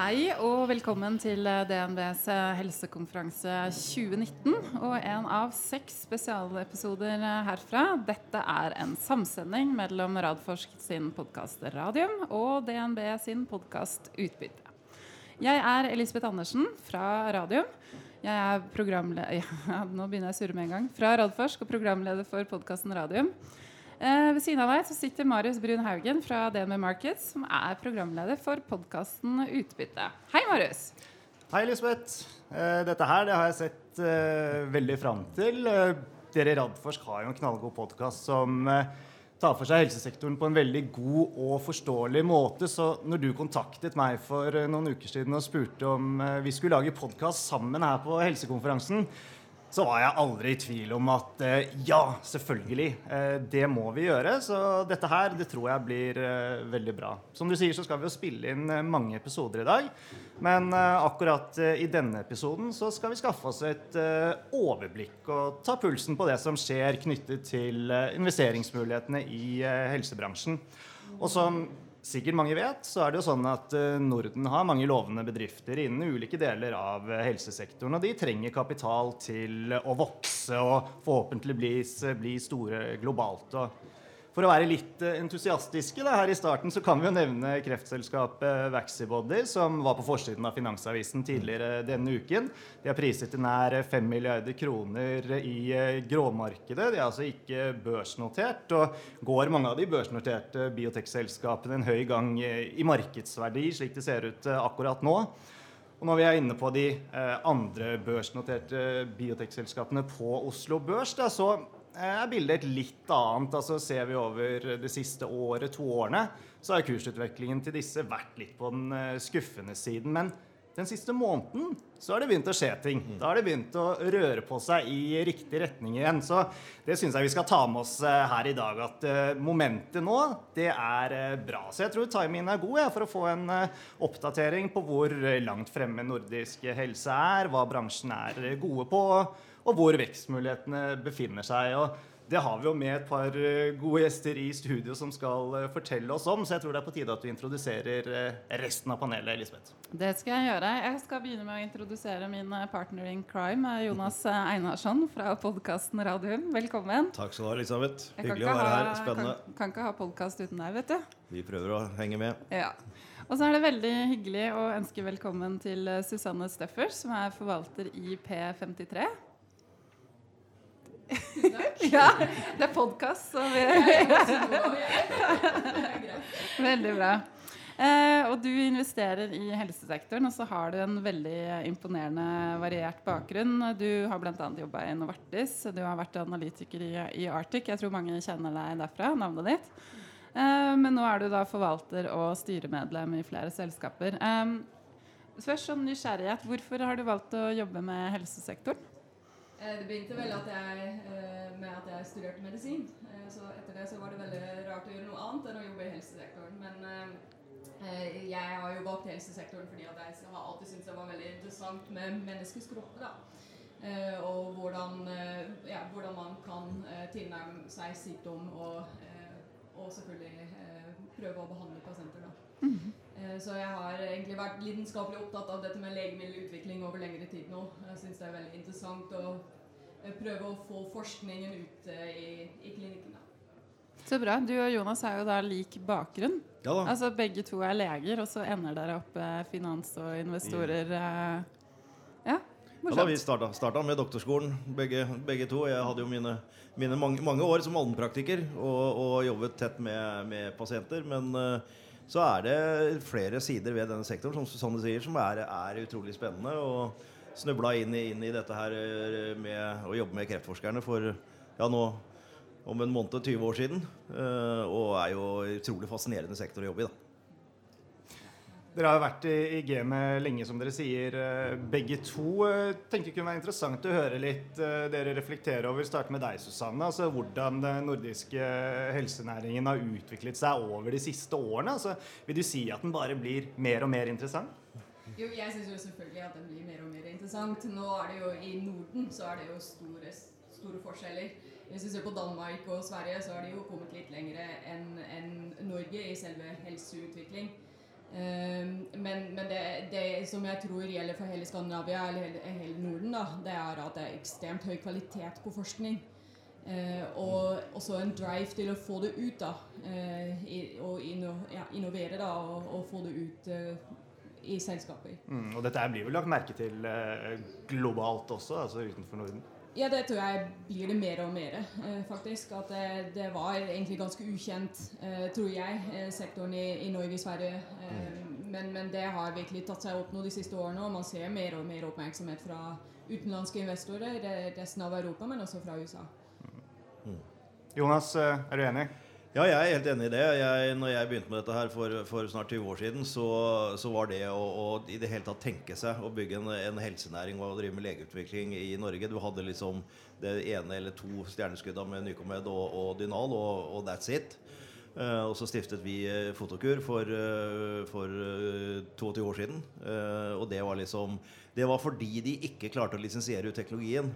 Hei og velkommen til eh, DNBs eh, helsekonferanse 2019. Og en av seks spesialepisoder eh, herfra. Dette er en samsending mellom Radforsk sin podkast Radium og DNB sin podkast Utbytte. Jeg er Elisabeth Andersen fra Radium. Jeg er programleder ja, Nå begynner jeg å surre med en gang. Fra Radforsk og programleder for podkasten Radium. Eh, ved siden av meg så sitter Marius Brun Haugen fra DNB Markets, som er programleder for podkasten Utbytte. Hei, Marius. Hei, Elisabeth. Eh, dette her det har jeg sett eh, veldig fram til. Eh, dere i Radforsk har jo en knallgod podkast som eh, tar for seg helsesektoren på en veldig god og forståelig måte. Så når du kontaktet meg for eh, noen uker siden og spurte om vi skulle lage podkast sammen her på helsekonferansen, så var jeg aldri i tvil om at eh, ja, selvfølgelig, eh, det må vi gjøre. Så dette her det tror jeg blir eh, veldig bra. Som du sier, så skal vi jo spille inn mange episoder i dag. Men akkurat i denne episoden så skal vi skaffe oss et overblikk og ta pulsen på det som skjer knyttet til investeringsmulighetene i helsebransjen. Og som sikkert mange vet, så er det jo sånn at eh, Norden har mange lovende bedrifter innen ulike deler av eh, helsesektoren. Og de trenger kapital til å vokse og forhåpentlig bli, bli store globalt. Og for å være litt eh, entusiastiske da, her i starten, så kan vi jo nevne kreftselskapet Vaxibody, som var på forsiden av Finansavisen tidligere denne uken. De har priset til nær 5 milliarder kroner i eh, gråmarkedet. De er altså ikke børsnotert. Og går mange av de børsnoterte biotekselskapene en høy gang eh, i markedsverdi, slik det ser ut akkurat nå. Og når vi er inne på de andre børsnoterte biotekselskapene på Oslo Børs, da, så er bildet et litt annet. Altså Ser vi over det siste året, to årene, så har kursutviklingen til disse vært litt på den eh, skuffende siden. Men den siste måneden så har det begynt å skje ting. Da har det begynt å røre på seg i riktig retning igjen. Så det syns jeg vi skal ta med oss eh, her i dag. At eh, momentet nå, det er eh, bra. Så jeg tror timingen er god ja, for å få en eh, oppdatering på hvor langt fremme nordisk helse er, hva bransjen er eh, gode på, og hvor vekstmulighetene befinner seg. Og det har vi jo med et par eh, gode gjester i studio som skal eh, fortelle oss om, så jeg tror det er på tide at du introduserer eh, resten av panelet, Elisabeth. Det skal jeg gjøre. Jeg skal begynne med å introdusere min partner in crime, Jonas Einarsson fra podkasten Radium. Velkommen. Takk skal du ha, Elisabeth. Hyggelig å være ha- her. Spennende. Kan, kan ikke ha podkast uten deg, vet du. Vi prøver å henge med. Ja. Og så er det veldig hyggelig å ønske velkommen til Susanne Steffers, som er forvalter i P53. Ja, det er podkast, så vi Veldig bra. Eh, og du investerer i helsesektoren, og så har du en veldig imponerende variert bakgrunn. Du har bl.a. jobba i Novartis, du har vært analytiker i, i Arctic. Jeg tror mange kjenner deg derfra, navnet ditt. Eh, men nå er du da forvalter og styremedlem i flere selskaper. Eh, først sånn nysgjerrighet, hvorfor har du valgt å jobbe med helsesektoren? Eh, Det begynte vel at jeg, eh, med at jeg studerte medisin. Eh, Så etter det så var det veldig rart å gjøre noe annet enn å jobbe i helsesektoren. Men jeg har jo valgt helsesektoren fordi at jeg har alltid syntes det var veldig interessant med menneskets kropper. da. Og hvordan, ja, hvordan man kan tilnærme seg sykdom og, og selvfølgelig prøve å behandle pasienter. da. Eh, Så jeg har egentlig vært lidenskapelig opptatt av dette med legemiddelutvikling over lengre tid nå. Jeg syns det er veldig interessant å eh, prøve å få forskningen ut eh, i, i klinikken. Så bra. Du og Jonas har jo da lik bakgrunn. Ja da. Altså Begge to er leger, og så ender dere opp eh, finans og investorer. Eh. Ja, Ja, da vi starta, starta med doktorskolen, begge, begge to. Jeg hadde jo mine, mine mange, mange år som allmennpraktiker og, og jobbet tett med, med pasienter. Men eh, så er det flere sider ved denne sektoren som Susanne sier, som er, er utrolig spennende. Og snubla inn, inn i dette her eh, med å jobbe med kreftforskerne for ja, nå om en måned 20 år siden. eh, og er jo utrolig fascinerende sektor å jobbe i. da. Dere har jo vært i, i gamet lenge, som dere sier, eh, begge to. Tenker tenkte det kunne være interessant å høre litt eh, dere reflektere over. Starte med deg, Susanne. Altså, hvordan den nordiske helsenæringen har utviklet seg over de siste årene. Altså, vil du si at den bare blir mer og mer interessant? Jo, jeg syns jo selvfølgelig at den blir mer og mer interessant. Nå er det jo i Norden så er det jo store, store forskjeller. Hvis vi ser på Danmark og Sverige, så har de jo kommet litt lenger enn en Norge i selve helseutvikling. Um, men, men det, det, som jeg tror gjelder for hele Skandinavia eller hele, Norden, da, det er at det er ekstremt høy kvalitet på forskning. Uh, og også en drive til å få det ut. da, uh, Og inno, ja, innovere da, og, og, få det ut uh, i selskaper. Mm, og dette blir vel lagt merke til globalt også, altså utenfor Norden? Ja, det tror jeg blir det mer og mer, eh, faktisk. At det, det, var egentlig ganske ukjent, eh, tror jeg, eh, sektoren i, i Norge og Sverige. Mm. men, men, det har virkelig tatt seg opp nå de siste årene, og man ser mer og mer oppmerksomhet fra utenlandske investorer, resten av Europa, men også fra USA. Mm. Jonas, er du enig? Ja, jeg er helt enig i det. Jeg, når jeg begynte med dette her for, for snart 20 år siden, så, så var det å, å, i det hele tatt tenke seg å bygge en, en helsenæring og drive med legeutvikling i Norge Du hadde liksom det ene eller to stjerneskudda med Nycomed og, og Dynal, og, og, that's it. Uh, og så stiftet vi eh, Fotokur for, uh, for uh, 22 år siden. og det var liksom Det var fordi de ikke klarte å lisensiere ut teknologien.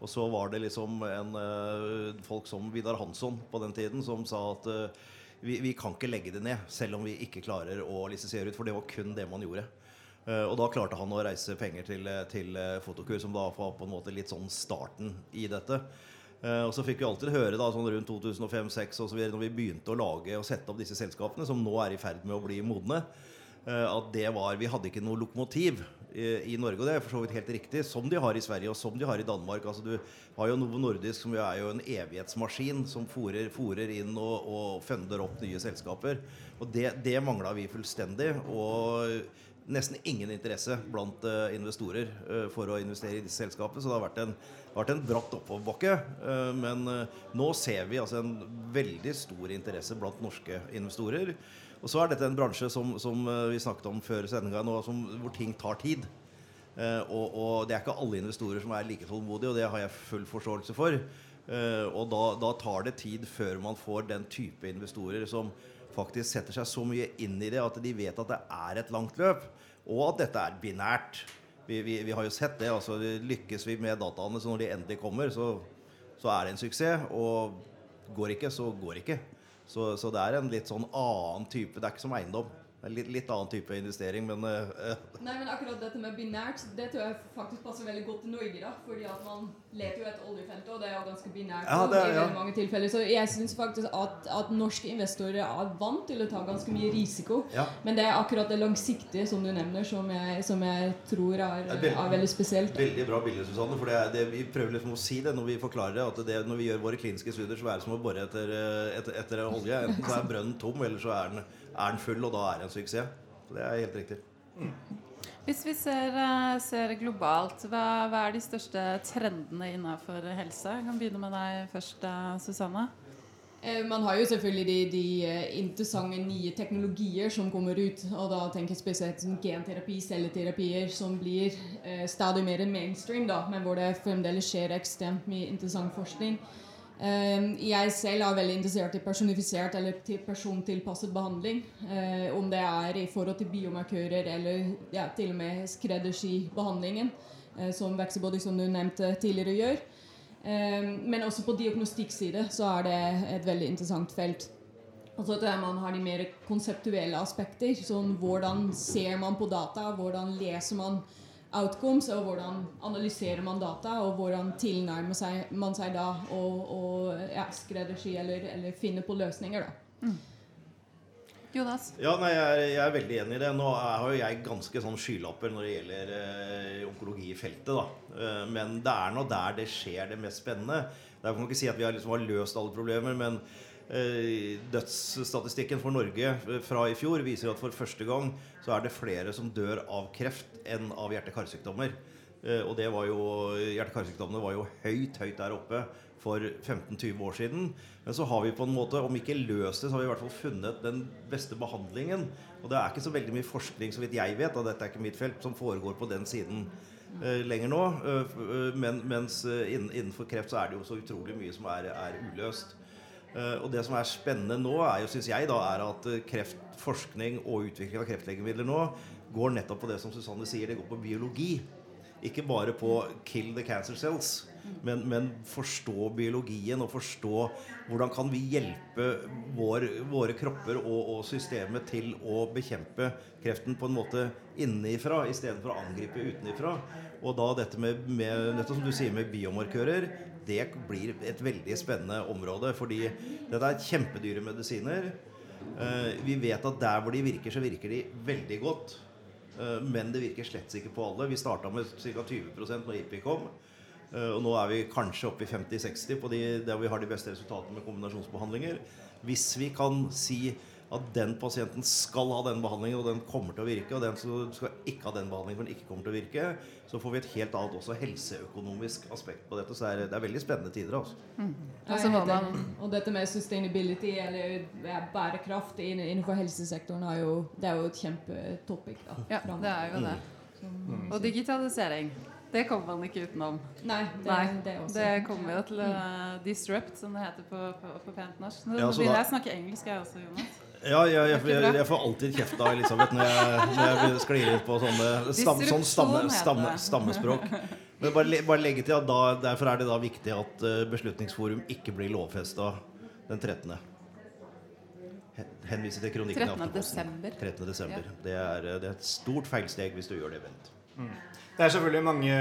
Og så var det liksom en uh, folk som Vidar Hansson på den tiden som sa at uh, vi, vi, kan ikke legge det ned, selv om vi ikke klarer å lisensiere ut. For det var kun det man gjorde. Uh, og da klarte han å reise penger til, til Fotokur, som da var på en måte litt sånn starten i dette. og så fikk vi alltid høre da, sånn rundt 2005-2006 når vi begynte å lage og sette opp disse selskapene, som nå er i ferd med å bli modne, at det var Vi hadde ikke noe lokomotiv i Norge. Og det er for så vidt helt riktig, som de har i Sverige og som de har i Danmark. Altså, du har jo Novo Nordisk, som er jo en evighetsmaskin som fòrer inn og, og fønder opp nye selskaper. Og det, det mangla vi fullstendig. Og nesten ingen interesse blant uh, investorer uh, for å investere i disse selskapene. Så det har vært en, vært en bratt oppoverbakke. Uh, men nå ser vi altså en veldig stor interesse blant norske investorer. Og så er dette en bransje som, som eh, vi snakket om før sendinga, hvor ting tar tid. Uh, og, og, det er ikke alle investorer som er like tålmodige, og det har jeg full forståelse for. Uh, og da, da, tar det tid før man får den type investorer som faktisk setter seg så mye inn i det at de vet at det er et langt løp, og at dette er binært. Vi, vi, vi har jo sett det. altså Lykkes vi med dataene, så når de endelig kommer, så, så er det en suksess. Og går ikke, så går ikke. Så, så, det er en litt sånn annen type Det er ikke som eiendom. Litt, litt, annen type investering, men uh, Nei, men akkurat dette med binært, det tror jeg faktisk passer veldig godt til Norge. da Fordi at man leter jo etter oljefelt, og det er jo ganske binært ja, det, i ja. mange tilfeller. Så jeg syns faktisk at, at, norske investorer er vant til å ta ganske mye risiko. Ja. Men det er akkurat det langsiktige som du nevner, som jeg, som jeg tror er, er, veldig, er, veldig, spesielt. Veldig bra bilde, Susanne. For det er, det, vi prøver liksom å si det når vi forklarer det. At det, når vi gjør våre kliniske studier, så er det som å bore etter, etter, etter olje. Enten så er brønnen tom, eller så er den er den full, og da er det en suksess. Så det er helt riktig. Mm. Hvis vi ser, eh, ser globalt, hva, hva, er de største trendene innenfor helse? Jeg kan begynne med deg først, eh, Susanne. Eh, man har jo selvfølgelig de, de, interessante nye teknologier som kommer ut. Og da tenker jeg spesielt som genterapi, celleterapier, som blir eh, stadig mer mainstream, da, men hvor det fremdeles skjer ekstremt mye interessant forskning. Ehm, jeg selv er veldig interessert i personifisert eller til persontilpasset behandling. Eh, om det er i forhold til biomarkører eller ja, til og med skreddersybehandlingen, eh, som Vexibody, som du nevnte tidligere, gjør. Ehm, men også på diagnostikkside så er det et veldig interessant felt. Altså at Man har de mer konseptuelle aspekter. Sånn, hvordan ser man på data? Hvordan leser man outcomes, og hvordan analyserer man data, og hvordan tilnærmer seg, man seg da å ja, skreddersy eller, eller, finne på løsninger. da. Mm. Jonas? Ja, nei, jeg, er, jeg, er, veldig enig i det. Nå har jo jeg ganske sånn skylapper når det gjelder eh, onkologi i feltet. da. Eh, men det er nå der det skjer det mest spennende. Der kan man ikke si at vi har, liksom, har løst alle problemer, men dødsstatistikken for Norge eh, fra i fjor viser at for første gang så er det flere som dør av kreft enn av hjerte-karsykdommer. Eh, og det var jo, hjerte-karsykdommene var jo høyt, høyt der oppe for 15-20 år siden. Men så har vi på en måte, om ikke løst det, så har vi i hvert fall funnet den beste behandlingen. Og det er ikke så veldig mye forskning, så vidt jeg vet, og dette er ikke mitt felt, som foregår på den siden lenger nå. men, mens innenfor kreft så er det jo så utrolig mye som er, er uløst. Eh, og det som er spennende nå, er jo, synes jeg, da, er at eh, kreftforskning og utvikling av kreftlegemidler nå går nettopp på det som Susanne sier, det går på biologi. ikke bare på 'kill the cancer cells', men, men forstå biologien og forstå hvordan kan vi hjelpe vår, våre kropper og, og systemet til å bekjempe kreften på en måte innenfra istedenfor å angripe utenfra. Og da dette med, med som du sier med biomarkører, det blir et veldig spennende område. Fordi dette er kjempedyre medisiner. Eh, vi vet at der hvor de virker, så virker de veldig godt. Eh, men det virker slett ikke på alle. Vi starta med ca. 20 når IPI kom. Eh, og nå er vi kanskje oppe i 50-60 på de, der vi har de beste resultatene med kombinasjonsbehandlinger. Hvis vi kan si at den pasienten skal ha den behandlingen, og den kommer til å virke, og den som skal ikke ha den behandlingen, for den ikke kommer til å virke, så får vi et helt annet også helseøkonomisk aspekt på dette. Så det er, det er veldig spennende tider. altså. Og Ja, så må helt man. Og dette med sustainability, eller bærekraft innenfor helsesektoren, er jo, det er jo et kjempetopic. da, Ja, det er jo det. Mm. Og digitalisering. Det kommer man ikke utenom. Nei, det, Nei, det det kommer jo til å disrupt, som det heter på, på, på pent norsk. Nå Ja, begynner jeg å jeg snakke engelsk, jeg også, Jonas. Ja, jeg, jeg, jeg, jeg får alltid kjeft av Elisabeth når jeg, når jeg sklir ut på sånne stam, sånn stamme, stamme, stammespråk. Men bare, bare legge til at da, derfor er det da viktig at eh, Beslutningsforum ikke blir lovfesta den 13. Henviser til kronikken i 13. Aftenposten. desember. 13. desember. Det, er, eh, det er et stort feilsteg hvis du gjør det, Bent. Det er selvfølgelig mange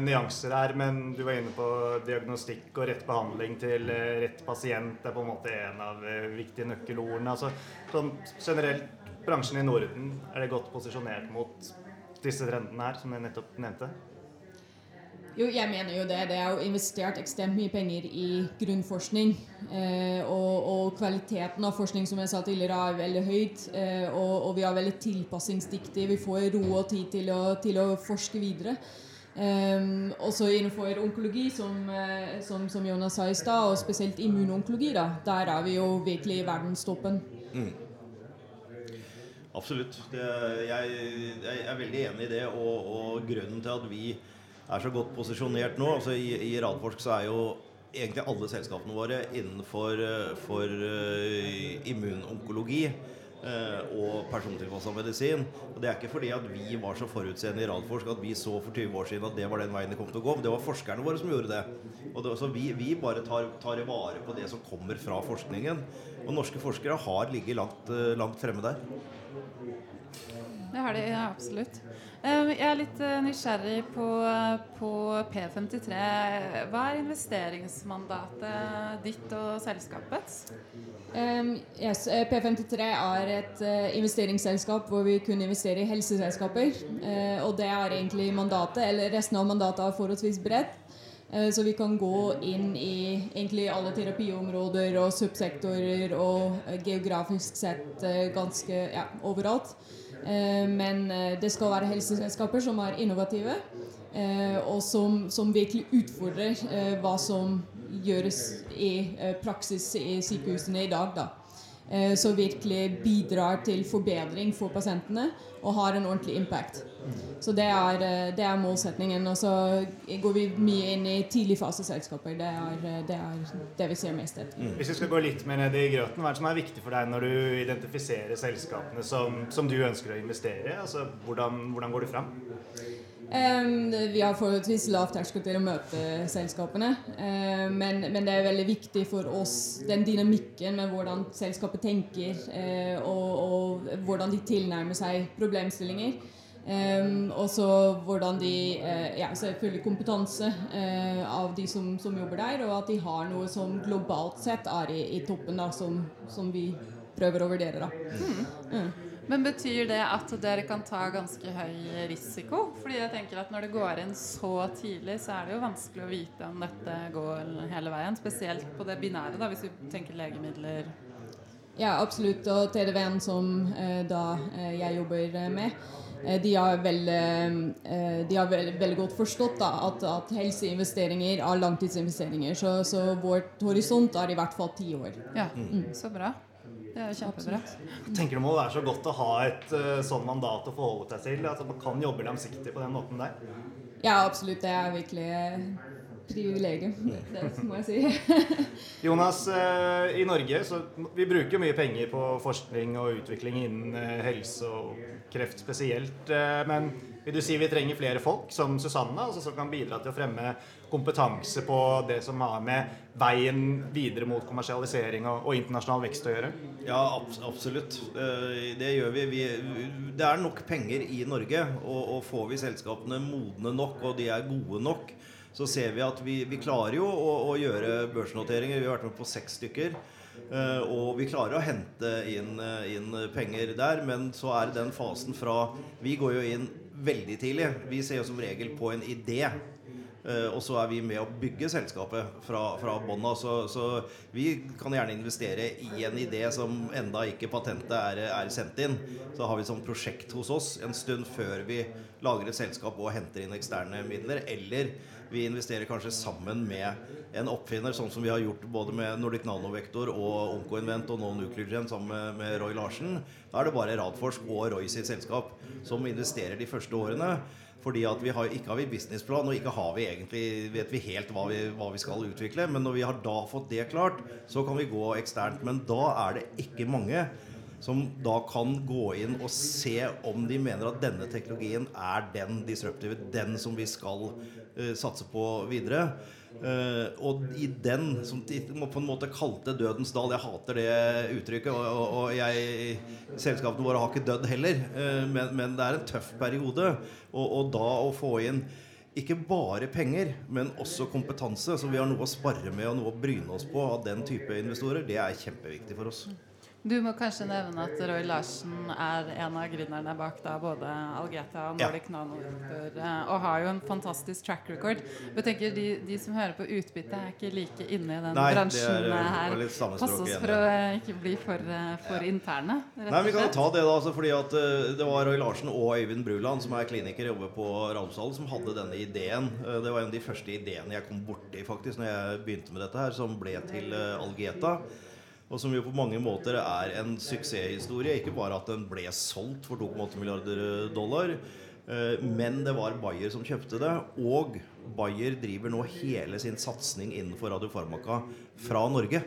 nyanser her, men du var inne på diagnostikk og rett behandling til eh, rett pasient. Det er på en måte en av de viktige nøkkelordene. Altså, sånn generelt, bransjen i Norden, er det godt posisjonert mot disse trendene her, som jeg nettopp nevnte? Jo, jeg mener jo det. Det er jo investert ekstremt mye penger i grunnforskning. Eh, og, og kvaliteten av forskning som jeg sa tidligere er veldig høyt. Eh, og, og vi er veldig tilpassingsdyktige. Vi får ro og tid til å, til å forske videre. Um, også innenfor onkologi, som, eh, som, som Jonas sa i stad, og spesielt immunonkologi, da, der er vi jo virkelig i verdenstoppen. Absolutt. Det, jeg, jeg er veldig enig i det. Og, og grunnen til at vi er så godt posisjonert nå altså I, i Radforsk så er jo egentlig alle selskapene våre innenfor eh, for, uh, immunonkologi eh, og persontilpassa medisin. Og Det er ikke fordi at vi var så forutseende i Radforsk at vi så for 20 år siden at det var den veien det kom til å gå. Det var forskerne våre som gjorde det. Og det, så vi, vi bare tar, tar vare på det som kommer fra forskningen. Og norske forskere har ligget langt, langt fremme der. Det har de ja, absolutt. Eh, Jeg er litt eh, nysgjerrig på, på P53. Hva er investeringsmandatet ditt og selskapets? Um, yes, eh, P53 er et eh, investeringsselskap hvor vi kun investerer i helseselskaper. Og det er egentlig mandatet, eller resten av mandatet er forholdsvis bredt. Så vi kan gå inn i egentlig alle terapiområder og subsektorer og geografisk sett ganske ja, overalt. Eh, men eh, det skal være helseselskaper som er innovative, eh, og som, som virkelig utfordrer hva som gjøres i praksis i sykehusene i dag. Da. Eh, så virkelig bidrar til forbedring for pasientene og har en ordentlig impact. Så det er, eh, det er målsetningen. Og så går vi mye inn i tidligfaseselskaper. Det er, eh, det er det vi ser mest etter. Hvis vi skal gå litt mer ned i grøten, hva er det som er viktig for deg når du identifiserer selskapene som, som du ønsker å investere i? Altså, hvordan, hvordan går du fram? Det- vi har forholdsvis lav terskel til å møte selskapene. Um, men, men det er veldig viktig for oss, den dynamikken med hvordan selskapet tenker, uh, og, og hvordan de tilnærmer seg problemstillinger. Um, og så hvordan de uh, Ja, selvfølgelig kompetanse uh, av de som, som jobber der, og at de har noe som globalt sett er i, i toppen, da, som, som vi prøver å vurdere. da. Men betyr det at dere kan ta ganske høy risiko? Fordi jeg tenker at når det går inn så tidlig, så er det jo vanskelig å vite om dette går hele veien. Spesielt på det binære, da, hvis vi tenker legemidler. Ja, absolutt. Og TDV-en som eh, da eh, jeg jobber eh, med, de har veldig, eh, de har vel, veldig godt forstått da, at, at helseinvesteringer er langtidsinvesteringer. Så, så vårt horisont er i hvert fall ti år. Ja, så bra. Det er jo kjempebra. Tenker du må være så godt å ha et sånn mandat å forholde seg til? At man kan jobbe langsiktig på den måten der? Ja, absolutt. Det er virkelig privilegium. Det må jeg si. Jonas, eh, i Norge så vi bruker mye penger på forskning og utvikling innen eh, helse og kreft spesielt. eh, Men vil du si vi trenger flere folk som Susanne, altså som kan bidra til å fremme kompetanse på det som har med veien videre mot kommersialisering og, og internasjonal vekst å gjøre? Ja, abs absolutt. Det gjør vi. vi. Det er nok penger i Norge. Og, og får vi selskapene modne nok, og de er gode nok, så ser vi at vi, vi klarer jo å, å gjøre børsnoteringer. Vi har vært med på seks stykker. Eh, og vi klarer å hente inn, eh, inn penger der, men så er den fasen fra Vi går jo inn veldig tidlig. Vi ser jo som regel på en idé. Eh, og så er vi med å bygge selskapet fra, fra bånn av. Så, så vi kan gjerne investere i en idé som enda ikke patentet er, er sendt inn. Så har vi et prosjekt hos oss en stund før vi lager et selskap og henter inn eksterne midler. Eller vi investerer kanskje sammen med en oppfinner, sånn som vi har gjort både med Nordic Nanovektor og Oncoinvent og nå Nucleargen sammen med, Roy Larsen. Da er det bare Radforsk og Roy sitt selskap som investerer de første årene. Fordi at vi har, ikke har vi businessplan, og ikke har vi egentlig, vet vi helt hva vi, hva vi skal utvikle. Men når vi har da fått det klart, så kan vi gå eksternt. Men da er det ikke mange som da kan gå inn og se om de mener at denne teknologien er den disruptive, den som vi skal satse på videre. Uh, og i den, som de på en måte kalte Dødens dal Jeg hater det uttrykket. Og, og, og jeg, selskapene våre har ikke dødd heller. Uh, men, men det er en tøff periode. Og, og da å få inn ikke bare penger, men også kompetanse, så vi har noe å spare med og noe å bryne oss på av den type investorer, det er kjempeviktig for oss. Du må kanskje nevne at Roy Larsen er en av gründerne bak da både Algeta og Nordic ja. eh, og har jo en fantastisk track record. Jeg tenker de, de som hører på utbytte, er ikke like inne i den Nei, bransjen er, eh, her. litt stammespråk Pass oss igjen, for å eh, ikke bli for, for interne, rett Nei, Vi kan ta det, da. Altså, fordi at Det var Roy Larsen og Øyvind Bruland, som er kliniker og jobber på Radiumsdalen, som hadde denne ideen. Det var en av de første ideene jeg kom borti faktisk når jeg begynte med dette her, som ble til Algeta. Og som jo på mange måter er en suksesshistorie. Ikke bare at den ble solgt for 2,8 milliarder dollar, eh, men det var Bayer som kjøpte det. Og Bayer driver nå hele sin satsing innenfor radiofarmaka fra Norge.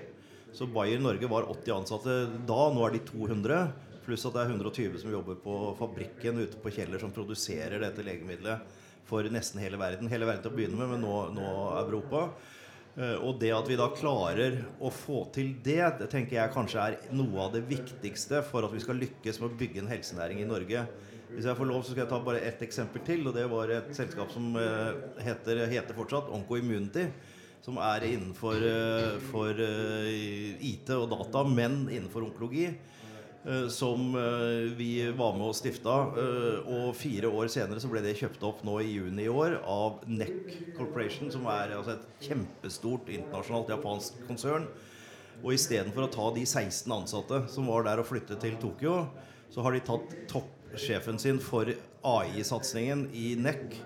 Så Bayer Norge var 80 ansatte da, nå er de 200. Pluss at det er 120 som jobber på fabrikken ute på Kjeller som produserer dette legemiddelet for nesten hele verden. Hele verden til å begynne med, men nå, nå Europa. Eh, Og det at vi da klarer å få til det, det tenker jeg kanskje er noe av det viktigste for at vi skal lykkes med å bygge en helsenæring i Norge. Hvis jeg får lov, så skal jeg ta bare ett eksempel til. Og det var et selskap som eh, heter, heter fortsatt Onco Immunity. Som er innenfor for eh, IT og data, men innenfor onkologi. Eh, Som eh, vi var med og stifta. eh, Og fire år senere så ble det kjøpt opp nå i juni i år av NEC Corporation, som er altså et kjempestort internasjonalt japansk konsern. Og istedenfor å ta de 16 ansatte som var der og flytte til Tokyo, så har de tatt toppsjefen sin for AI-satsingen i NEC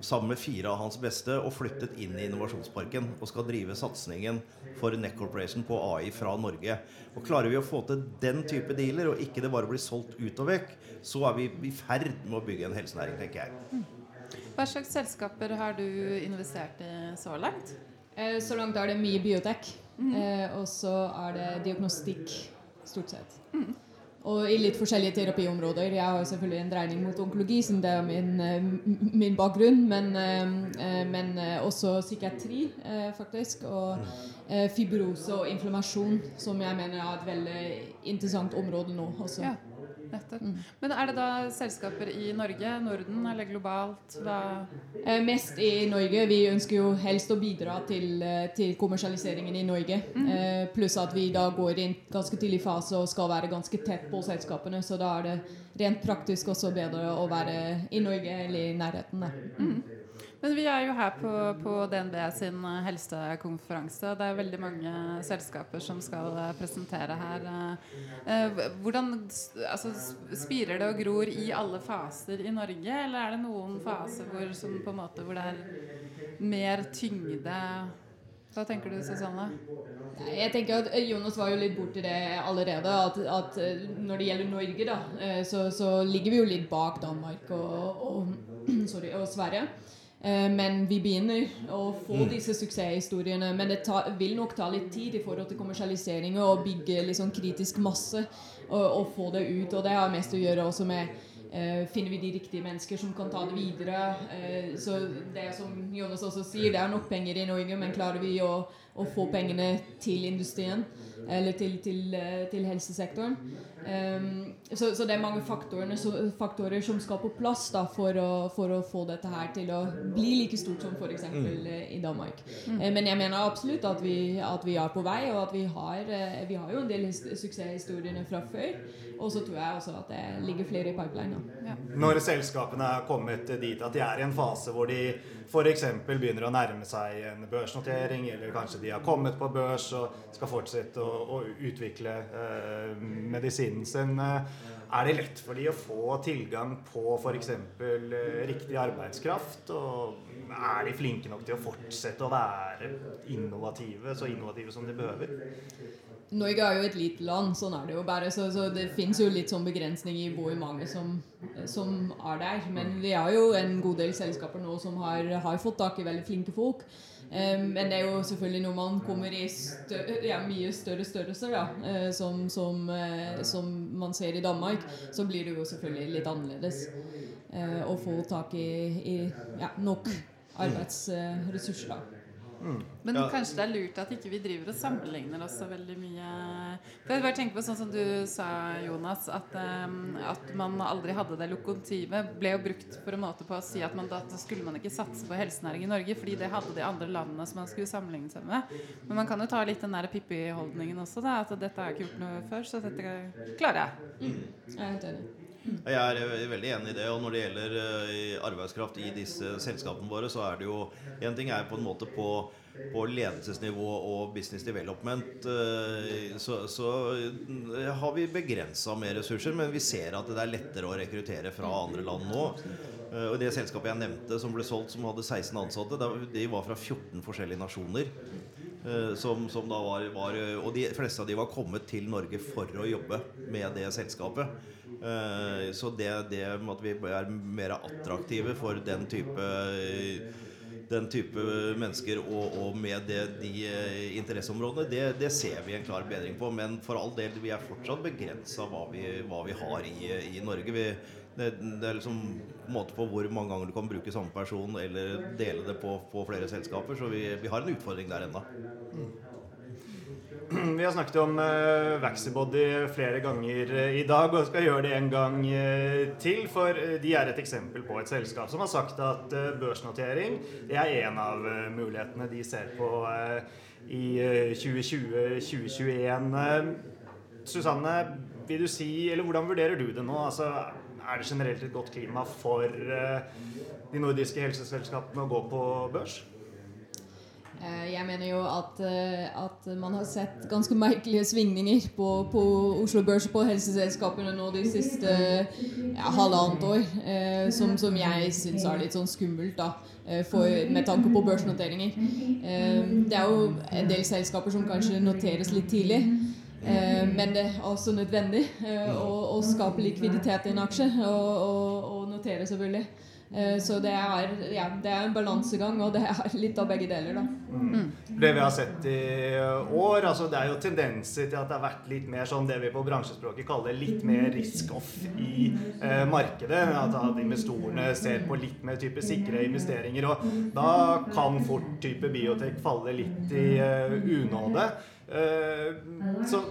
sammen med fire av hans beste og flyttet inn i innovasjonsparken og skal drive satsingen for NEC Corporation på AI fra Norge. Og Klarer vi å få til den type dealer, og ikke det bare blir solgt ut og vekk, så er vi i ferd med å bygge en helsenæring, tenker jeg. Hva slags selskaper har du investert i så langt? Eh, Så langt er det mye biotek, Mm. og så er det diagnostikk, stort sett. Og i litt forskjellige terapiområder. Jeg har selvfølgelig en dreining mot onkologi, som det er min, eh, min bakgrunn, men, eh, eh, men også psykiatri, faktisk. Og fibrose og inflammasjon, som jeg mener er et veldig interessant område nå. Også. Ja, nettopp. Men er det da selskaper i Norge, Norden eller globalt? Eh, mest i Norge. Vi ønsker jo helst å bidra til, eh, til kommersialiseringen i Norge. Eh, pluss at vi da går inn ganske tidlig fase og skal være ganske tett på selskapene. Så da er det rent praktisk også bedre å være i Norge eller i nærheten. Da. Men vi er jo her på, på DNB sin eh, helsekonferanse. Det er veldig mange selskaper som skal eh, presentere her. Eh, Hvordan altså, spirer det og gror i alle faser i Norge, eller er det noen faser hvor, måte, hvor det er mer tyngde? Hva tenker du, Susanne? Jeg tenker at Jonas var jo litt borti det allerede. At, at når det gjelder Norge, da, så, så ligger vi jo litt bak Danmark og, og, sorry, og Sverige. Eh, men vi begynner å få disse suksesshistoriene. Men det ta, vil nok ta litt tid i forhold til kommersialisering og bygge liksom kritisk masse og, og, få det ut. Og det har mest å gjøre også med Uh, Finner vi de riktige mennesker som kan ta det videre? Uh, så det som Jonas også sier, det er nok penger i Norge, men klarer vi å, å få pengene til industrien? Eller til, til, eh, til helsesektoren? Um, så, så, det er mange faktorer, så, faktorer som skal på plass da, for, å, for, å, få dette her til å bli like stort som f.eks. Mm. Uh, i Danmark. Mm. Uh, men jeg mener absolutt at vi, at vi, er på vei, og at vi har, vi har jo en del suksesshistoriene fra før. Og så tror jeg også at det ligger flere i pipeline. Ja. Når selskapene er kommet dit at de er i en fase hvor de f.eks. begynner å nærme seg en børsnotering, eller kanskje de har kommet på børs og skal fortsette å, å utvikle eh, medisinen sin. Eh, er det lett for de å få tilgang på f.eks. Eh, riktig arbeidskraft? Og er de flinke nok til å fortsette å være innovative, så innovative som de behøver? Norge er jo et lite land, sånn er det jo bare. Så, så det fins jo litt sånn begrensning i hvor mange som, som, er der. Men vi har jo en god del selskaper nå som har, har fått tak i veldig flinke folk. Um, men det er jo selvfølgelig når man kommer i større, ja, mye større størrelser, da, uh, som, som, uh, som, man ser i Danmark, så blir det jo selvfølgelig litt annerledes uh, å få tak i, i ja, nok arbeidsressurser. da. Mm. Men ja. kanskje det er lurt at ikke vi driver og sammenligner oss så veldig mye. For jeg bare tenker på sånn som du sa, Jonas, at, um, at man aldri hadde det lokomotivet. Ble jo brukt for en måte på å si at man, da skulle man ikke satse på helsenæring i Norge, fordi det hadde de andre landene som man skulle sammenligne seg med. Men man kan jo ta litt den der Pippi-holdningen også, da. At dette har jeg ikke gjort noe før, så dette klarer jeg. Mm. Jeg er helt enig. Jeg er eh, veldig enig i det. Og når det gjelder eh, arbeidskraft i disse selskapene våre, så er det jo En ting er på en måte på, på ledelsesnivå og business development eh, så, så har vi begrensa med ressurser, men vi ser at det er lettere å rekruttere fra andre land nå. Og Det selskapet jeg nevnte som ble solgt, som hadde 16 ansatte, de var fra 14 forskjellige nasjoner. Som, som da var, var, og de fleste av de var kommet til Norge for å jobbe med det selskapet. Eh, så det, det at vi er mer attraktive for den type den type mennesker og, og med det, de eh, interesseområdene, det, det, ser vi en klar bedring på. Men for all del, vi er fortsatt begrensa hva, hva, vi har i, i Norge. Vi, det, det, er liksom måte på hvor mange ganger du kan bruke samme person eller dele det på, på flere selskaper. Så vi, vi har en utfordring der ennå. Mm. Vi har snakket om uh, Vaxibody flere ganger uh, i dag og skal gjøre det en gang uh, til. For de er et eksempel på et selskap som har sagt at børsnotering er en av mulighetene de ser på i 2020-2021. Susanne, vil du si, eller hvordan vurderer du det nå? Altså, er det generelt et godt klima for de nordiske helseselskapene å gå på børs? Eh, jeg mener jo at, eh, at, man har sett ganske merkelige svingninger på, på Oslo Børs og på helseselskapene nå de siste ja, halvannet år. Eh, som, som, jeg syns er litt sånn skummelt, da, for, med tanke på børsnoteringer. det er jo en del selskaper som kanskje noteres litt tidlig. Men det er også nødvendig å, å, skape likviditet i en aksje, og, og, og notere, selvfølgelig. Eh, så det er, ja, det er, en balansegang, og det er litt av begge deler. Da. Mm. Det vi har sett i år, altså det er jo tendenser til at det har vært litt mer sånn det vi på bransjespråket kaller litt mer risk-off i eh, markedet. At, at investorene ser på litt mer type sikre investeringer. Og da kan fort type biotek falle litt i eh, unåde. Uh, så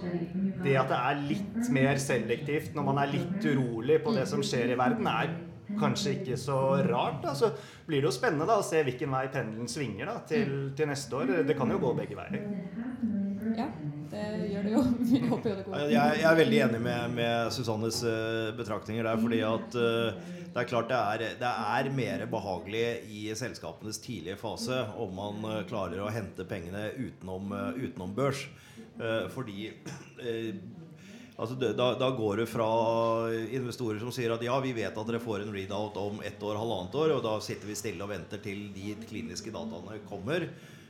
det at det er litt mer selektivt når man er litt urolig på det som skjer i verden, er kanskje ikke så rart. Da. Så blir det jo spennende da, å se hvilken vei pendelen svinger da, til, til, neste år. Det kan jo gå begge veier. Ja, det gjør det jo. Vi håper jo det går. Jeg, jeg er veldig enig med, med Susannes uh, betraktninger der. fordi at uh, det er klart det er, det er mer behagelig i selskapenes tidlige fase om man uh, klarer å hente pengene utenom, utenom børs. fordi Altså, da, da, går det fra investorer som sier at ja, vi vet at dere får en readout om ett år, halvannet år, og da sitter vi stille og venter til de kliniske dataene kommer.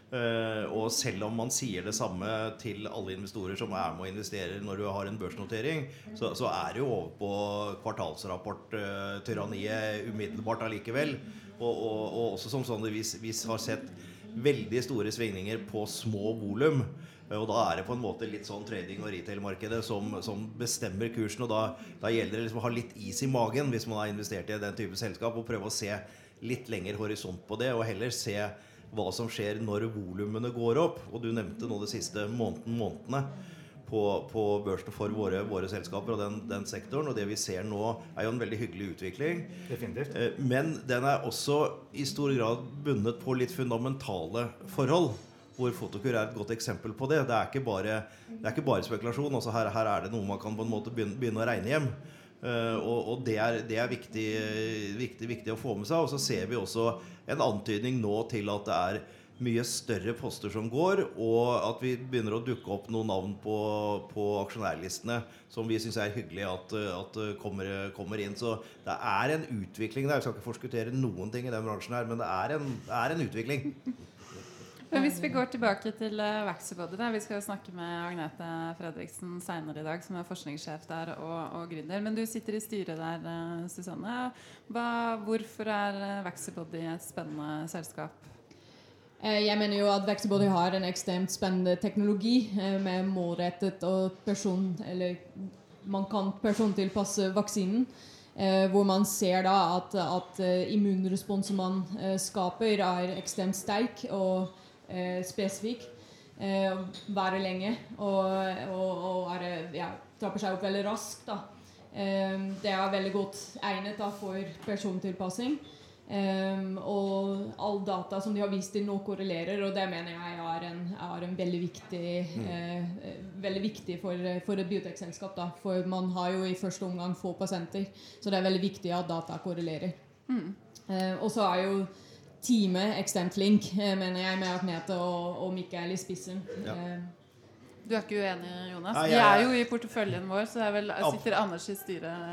Eh, og selv om man sier det samme til alle investorer som er med og investerer når du har en børsnotering, så, så er det jo over på kvartalsrapporttyranniet uh, umiddelbart allikevel. Og, og, og, også som sånn vi, vi har sett veldig store svingninger på små volum. Og da er det på en måte litt sånn trading- og retail-markedet som, som, bestemmer kursen. Og da, da gjelder det liksom å ha litt is i magen hvis man har investert i den type selskap, og prøve å se litt lengre horisont på det, og heller se hva som skjer når volumene går opp. Og du nevnte nå de siste måneden, månedene på, på børsen for våre, våre, selskaper og den, den, sektoren. Og det vi ser nå, er jo en veldig hyggelig utvikling. Definitivt. Eh, men den er også i stor grad bundet på litt fundamentale forhold hvor Fotokur er et godt eksempel på det. Det er ikke bare, er ikke bare spekulasjon. Altså her, her, er det noe man kan på en måte begynne, begynne å regne hjem. Uh, og, og, det er, det er viktig, viktig, viktig, å få med seg. Og så ser vi også en antydning nå til at det er mye større poster som går, og at vi begynner å dukke opp noen navn på, på aksjonærlistene som vi syns er hyggelig at, at kommer, kommer, inn. Så det er en utvikling der. Jeg skal ikke forskuttere noen ting i den bransjen her, men det er en, det er en utvikling. Men hvis vi går tilbake til uh, Vaxibody Vi skal snakke med Agnete Fredriksen seinere i dag, som er forskningssjef der og, og gründer. Men du sitter i styret der, uh, Susanne. Hva, hvorfor er uh, Vaxibody et spennende selskap? Jeg mener jo at Vaxibody har en ekstremt spennende teknologi med målrettet og person... Eller man kan persontilpasse vaksinen. hvor man ser da at, at immunresponsen man skaper, er ekstremt sterk. og eh, spesifikk. Eh, være lenge og, og, og er, ja, trapper seg opp veldig raskt. Da. Eh, det er veldig godt egnet da, for persontilpassing. Um, og all data som de har vist til nå, korrelerer, og det mener jeg er en, er en veldig viktig mm. uh, veldig viktig for, for et biotekselskap. For man har jo i første omgang få pasienter, så det er veldig viktig at data korrelerer. Mm. Uh, og så er jo teamet ekstremt flink, eh, mener jeg, med Agnete og, og Mikael i spissen. Ja. Eh, du er ikke uenig, Jonas? Nei, jeg, Vi er jo i porteføljen vår, så vel, sitter Anders i styret.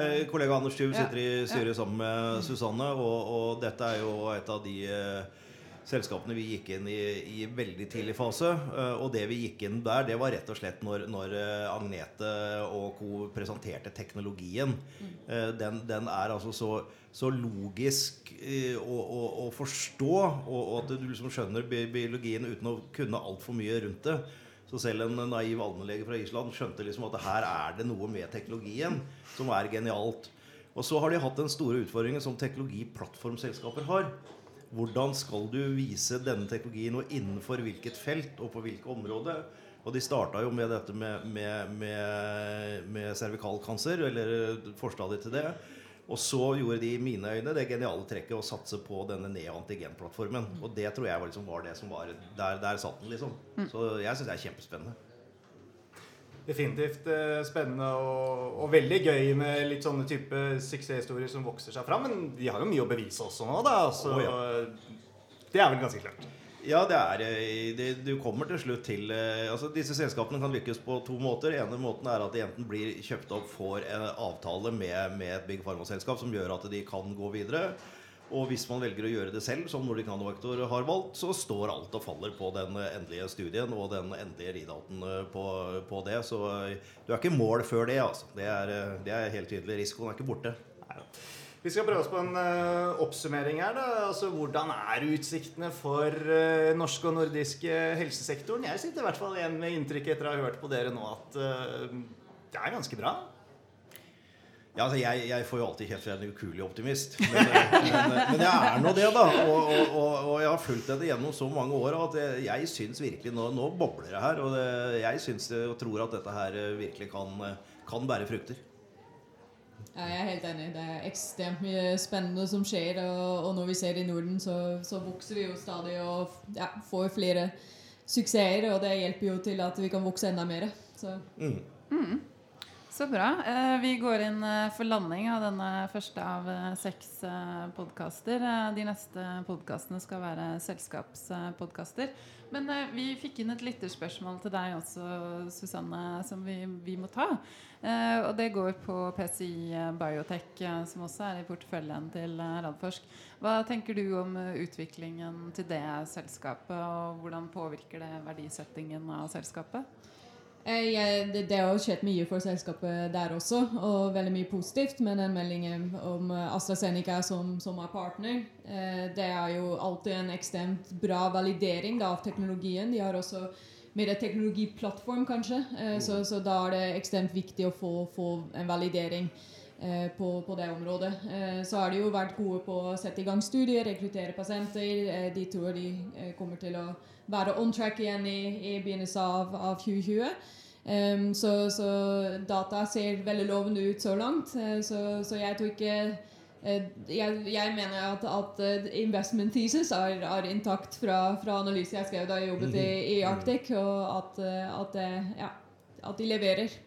Eh, kollega Anders Tyv sitter i styret ja. sammen med Susanne, og, og, dette er jo et av de eh, selskapene vi gikk inn i i veldig tidlig fase. Eh, og det vi gikk inn der, det var rett og slett når, når Agnete og co. presenterte teknologien. Mm. Den, den er altså så så logisk eh, å, å, å, forstå, og, og, at du liksom skjønner biologien uten å kunne altfor mye rundt det. Så selv en naiv allmennlege fra Island skjønte liksom at her er det noe med teknologien som er genialt. Og så har de hatt den store utfordringen som teknologiplattformselskaper har. Hvordan skal du vise denne teknologien og innenfor hvilket felt og på hvilke områder? Og de starta jo med dette med, med, med, med cervikalkancer, eller forstadiet til det. Og så gjorde de i mine øyne det geniale trekket å satse på denne neoantigenplattformen. Og det tror jeg var, liksom, var det som var Der, der satt den, liksom. Mm. Så jeg syns det er kjempespennende. Definitivt eh, spennende og, og, veldig gøy med litt sånne type suksesshistorier som vokser seg fram. Men de har jo mye å bevise også nå, da. Så, oh, ja. Det er vel ganske klart. Ja, det er eh, det, Du kommer til slutt til eh, altså Disse selskapene kan lykkes på to måter. ene måten er at de enten blir kjøpt opp, får en avtale med, med et Big Pharma-selskap som gjør at de kan gå videre. Og hvis man velger å gjøre det selv, som Nordic Nanovector har valgt, så står alt og faller på den endelige studien og den endelige readouten eh, på, på, det. Så du er ikke mål før det, altså. Det er, det er helt tydelig. Risikoen er ikke borte. Nei. Vi skal prøve oss på en uh, oppsummering her. da, altså Hvordan er utsiktene for uh, norsk og nordiske helsesektoren? Jeg sitter i hvert fall igjen med inntrykk etter å ha hørt på dere nå at uh, det er ganske bra. Ja, altså jeg, jeg, får jo alltid helt fra en ukuelig optimist. Men, men, men, jeg er nå det, da. Og, og, og, og, jeg har fulgt dette gjennom så mange år at jeg, jeg syns virkelig nå, nå, bobler det her. Og det, jeg syns og tror at dette her virkelig kan, kan bære frukter. Ja, jeg er helt enig. Det er ekstremt mye spennende som skjer. Og, og når vi ser det i Norden, så, så, vokser vi jo stadig og ja, får flere suksesser. Og det hjelper jo til at vi kan vokse enda mer. Så. Mm. Mm. Så bra. Eh, vi går inn eh, for landing av denne første av eh, seks podkaster. De neste podkastene skal være selskapspodkaster. Men vi fikk inn et lytterspørsmål til deg også, Susanne, som vi, vi, må ta. Og det går på PCI Biotech, som også er i porteføljen til Radforsk. Hva tenker du om utviklingen til det selskapet, og hvordan påvirker det verdisettingen av selskapet? Eh, jeg, det, det, har skjedd mye for selskapet der også, og veldig mye positivt med den meldingen om eh, AstraZeneca som, som er partner. Eh, det er jo alltid en ekstremt bra validering da, av teknologien. De har også mer teknologiplattform, kanskje, eh, så, så, da er det ekstremt viktig å få, få en validering. Eh, på, på, det området. Så har de jo vært gode på å sette i gang studier, rekruttere pasienter. de tror de kommer til å være on track igjen i, i begynnelsen av, av 2020. Um, så, så, data ser veldig lovende ut så langt. Uh, så, så, jeg tror ikke uh, jeg, jeg, mener at, at uh, investment thesis er, er intakt fra, fra, analysen jeg skrev da jeg jobbet i, i mhm. Arctic, og at, at, ja, at de leverer.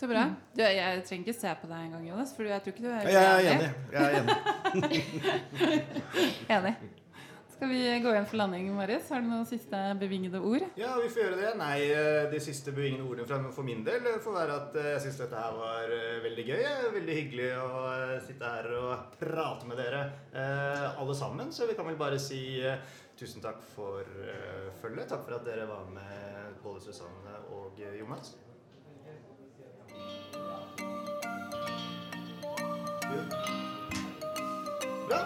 Så bra. Mm. Du, jeg trenger ikke se på deg engang, Jonas. For jeg tror ikke du er Jeg er enig. Jeg er enig. enig. Skal vi gå igjen for landing, Marius? Har du noen siste bevingede ord? Ja, vi får gjøre det. Nei, eh, de siste bevingede ordene for min del får være at eh, jeg syns dette her var eh, veldig gøy. Veldig hyggelig å sitte her og prate med dere alle sammen. Så vi kan vel bare si tusen takk for følget. Takk for at dere var med, både Susanne og Jonas. Bra.